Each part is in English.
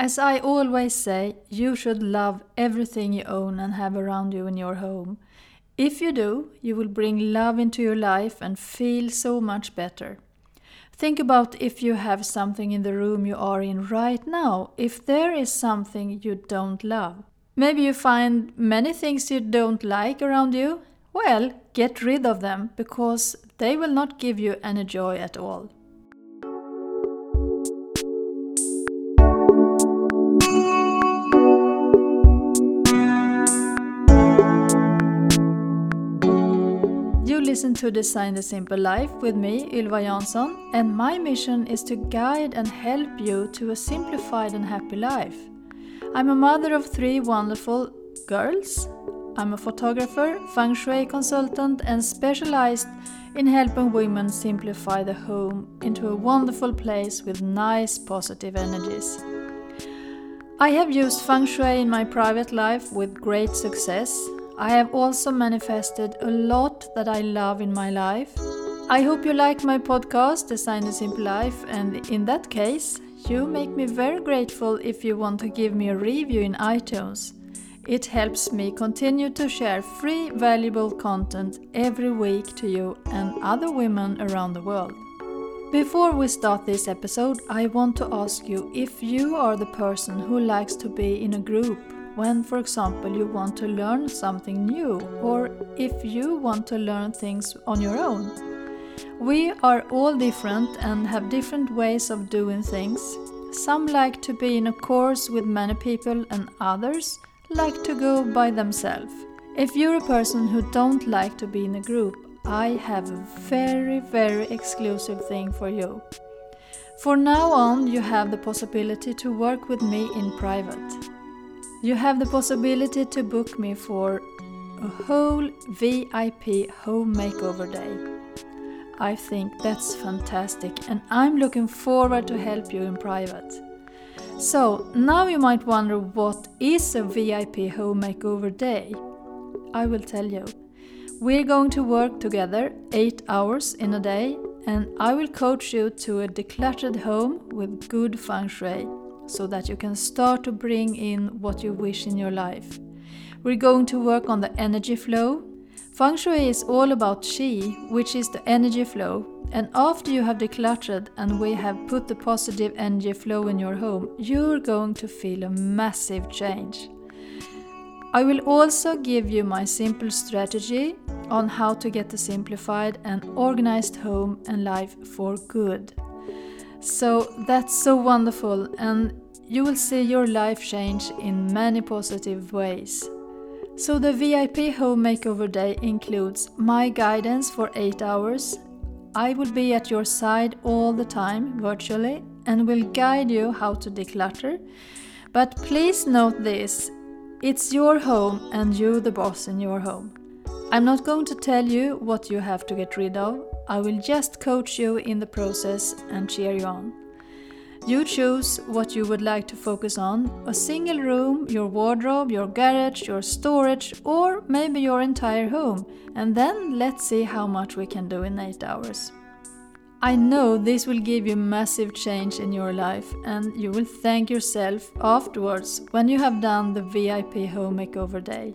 As I always say, you should love everything you own and have around you in your home. If you do, you will bring love into your life and feel so much better. Think about if you have something in the room you are in right now, if there is something you don't love. Maybe you find many things you don't like around you. Well, get rid of them because they will not give you any joy at all. Listen to Design the Simple Life with me, Ylva Jansson, and my mission is to guide and help you to a simplified and happy life. I'm a mother of three wonderful girls. I'm a photographer, feng shui consultant, and specialized in helping women simplify the home into a wonderful place with nice positive energies. I have used feng shui in my private life with great success. I have also manifested a lot that I love in my life. I hope you like my podcast, Design a Simple Life, and in that case, you make me very grateful if you want to give me a review in iTunes. It helps me continue to share free, valuable content every week to you and other women around the world. Before we start this episode, I want to ask you if you are the person who likes to be in a group when, for example, you want to learn something new, or if you want to learn things on your own. We are all different and have different ways of doing things. Some like to be in a course with many people, and others like to go by themselves. If you're a person who don't like to be in a group, I have a very, very exclusive thing for you. For now on, you have the possibility to work with me in private. You have the possibility to book me for a whole VIP home makeover day. I think that's fantastic, and I'm looking forward to help you in private. So, now you might wonder what is a VIP home makeover day? I will tell you. We're going to work together 8 hours in a day, and I will coach you to a decluttered home with good feng shui so that you can start to bring in what you wish in your life. We're going to work on the energy flow. Feng Shui is all about Qi, which is the energy flow. And after you have decluttered and we have put the positive energy flow in your home, you're going to feel a massive change. I will also give you my simple strategy on how to get a simplified and organized home and life for good. So that's so wonderful, and you will see your life change in many positive ways. So, the VIP Home Makeover Day includes my guidance for 8 hours. I will be at your side all the time virtually and will guide you how to declutter. But please note this it's your home and you're the boss in your home. I'm not going to tell you what you have to get rid of, I will just coach you in the process and cheer you on. You choose what you would like to focus on a single room, your wardrobe, your garage, your storage, or maybe your entire home, and then let's see how much we can do in 8 hours. I know this will give you massive change in your life, and you will thank yourself afterwards when you have done the VIP Home Makeover Day.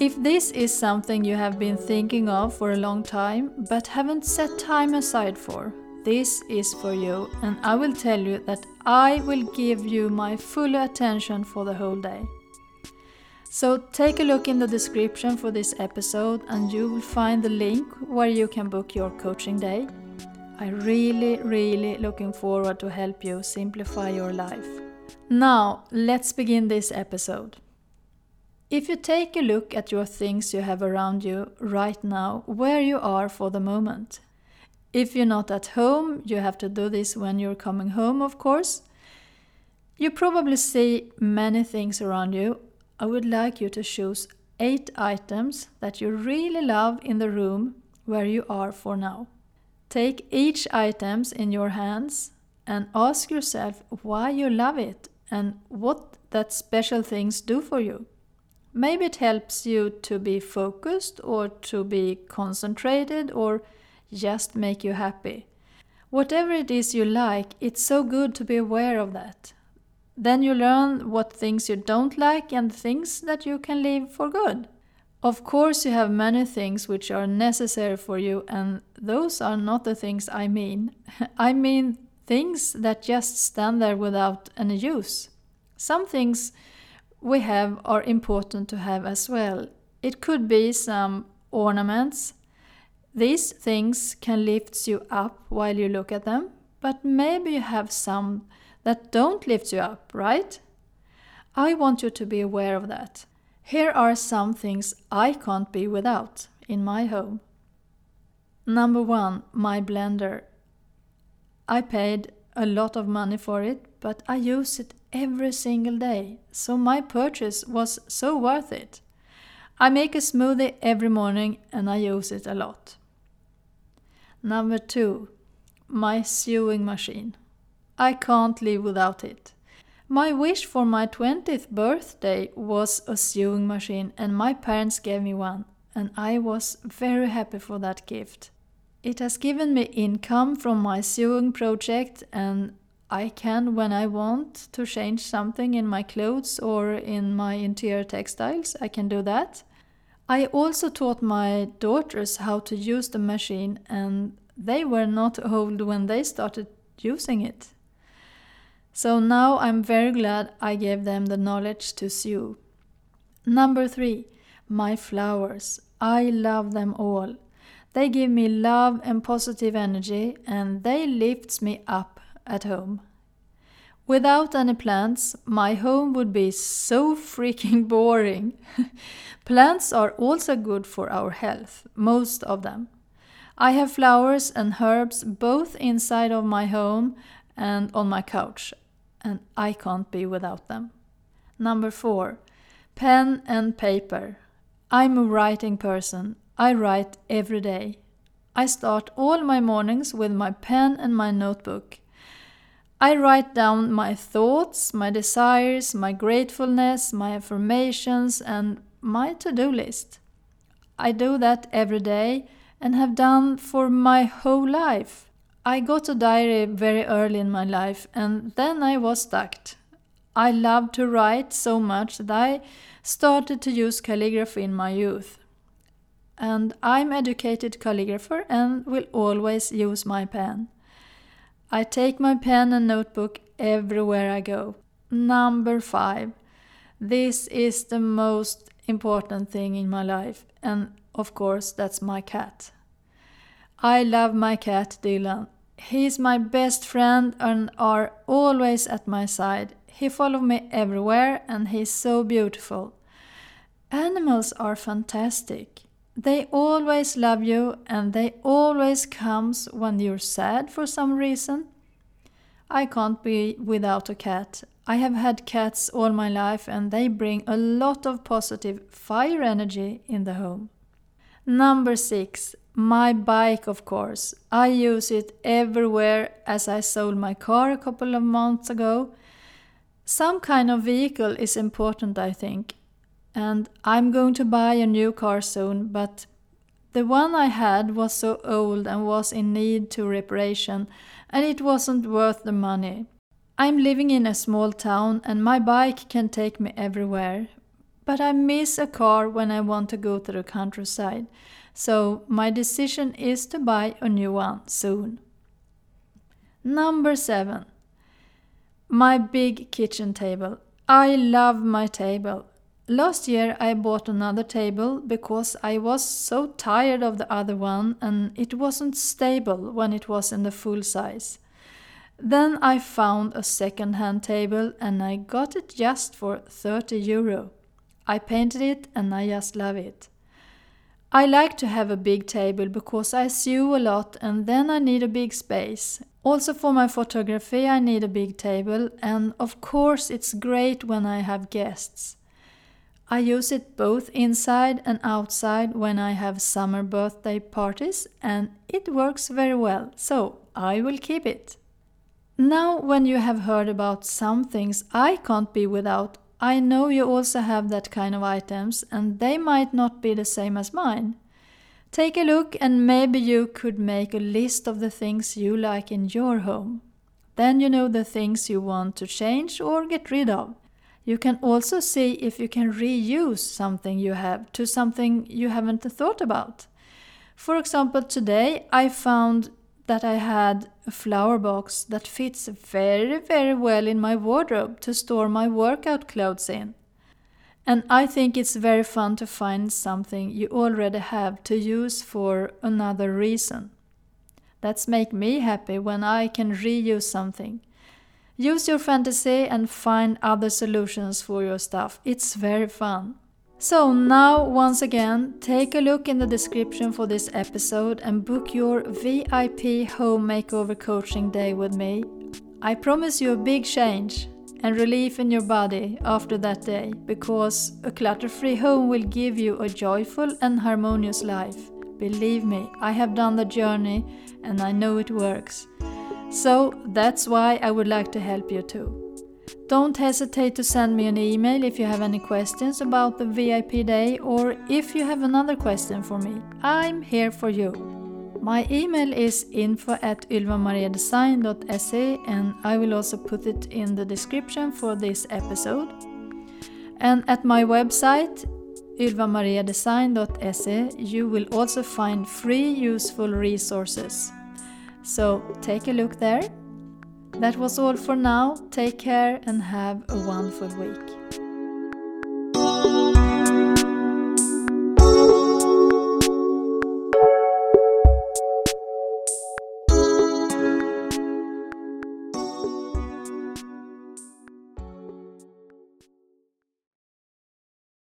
If this is something you have been thinking of for a long time but haven't set time aside for, this is for you, and I will tell you that I will give you my full attention for the whole day. So take a look in the description for this episode, and you will find the link where you can book your coaching day. I really, really looking forward to help you simplify your life. Now, let's begin this episode. If you take a look at your things you have around you right now, where you are for the moment. If you're not at home, you have to do this when you're coming home, of course. You probably see many things around you. I would like you to choose eight items that you really love in the room where you are for now. Take each items in your hands and ask yourself why you love it and what that special things do for you. Maybe it helps you to be focused or to be concentrated or just make you happy. Whatever it is you like, it's so good to be aware of that. Then you learn what things you don't like and things that you can leave for good. Of course, you have many things which are necessary for you, and those are not the things I mean. I mean things that just stand there without any use. Some things we have are important to have as well. It could be some ornaments. These things can lift you up while you look at them, but maybe you have some that don't lift you up, right? I want you to be aware of that. Here are some things I can't be without in my home. Number one, my blender. I paid a lot of money for it, but I use it every single day, so my purchase was so worth it. I make a smoothie every morning and I use it a lot. Number two, my sewing machine. I can't live without it. My wish for my 20th birthday was a sewing machine, and my parents gave me one, and I was very happy for that gift. It has given me income from my sewing project, and I can, when I want to change something in my clothes or in my interior textiles, I can do that. I also taught my daughters how to use the machine, and they were not old when they started using it. So now I'm very glad I gave them the knowledge to sew. Number three, my flowers. I love them all. They give me love and positive energy and they lifts me up at home. Without any plants, my home would be so freaking boring. plants are also good for our health, most of them. I have flowers and herbs both inside of my home and on my couch, and I can't be without them. Number four, pen and paper. I'm a writing person. I write every day. I start all my mornings with my pen and my notebook. I write down my thoughts, my desires, my gratefulness, my affirmations, and my to do list. I do that every day and have done for my whole life. I got a diary very early in my life and then I was stuck. I loved to write so much that I started to use calligraphy in my youth. And I'm educated calligrapher and will always use my pen. I take my pen and notebook everywhere I go. Number 5. This is the most important thing in my life and of course that's my cat. I love my cat Dylan. He's my best friend and are always at my side. He follows me everywhere and he's so beautiful. Animals are fantastic. They always love you and they always comes when you're sad for some reason. I can't be without a cat. I have had cats all my life and they bring a lot of positive fire energy in the home. Number 6. My bike, of course. I use it everywhere as I sold my car a couple of months ago. Some kind of vehicle is important, I think. And I'm going to buy a new car soon, but the one I had was so old and was in need to reparation, and it wasn't worth the money. I'm living in a small town and my bike can take me everywhere, but I miss a car when I want to go to the countryside. So my decision is to buy a new one soon. Number 7. My big kitchen table. I love my table. Last year I bought another table because I was so tired of the other one and it wasn't stable when it was in the full size. Then I found a second hand table and I got it just for 30 euro. I painted it and I just love it. I like to have a big table because I sew a lot and then I need a big space. Also for my photography I need a big table and of course it's great when I have guests. I use it both inside and outside when I have summer birthday parties and it works very well, so I will keep it. Now, when you have heard about some things I can't be without, I know you also have that kind of items and they might not be the same as mine. Take a look and maybe you could make a list of the things you like in your home. Then you know the things you want to change or get rid of. You can also see if you can reuse something you have to something you haven't thought about. For example, today I found that I had a flower box that fits very, very well in my wardrobe to store my workout clothes in. And I think it's very fun to find something you already have to use for another reason. That's make me happy when I can reuse something. Use your fantasy and find other solutions for your stuff. It's very fun. So now once again, take a look in the description for this episode and book your VIP home makeover coaching day with me. I promise you a big change and relief in your body after that day because a clutter-free home will give you a joyful and harmonious life. Believe me, I have done the journey and I know it works. So that's why I would like to help you too. Don't hesitate to send me an email if you have any questions about the VIP day or if you have another question for me. I'm here for you. My email is info at ylvamariadesign.se and I will also put it in the description for this episode. And at my website ylvamariadesign.se you will also find free useful resources. So take a look there. That was all for now. Take care and have a wonderful week.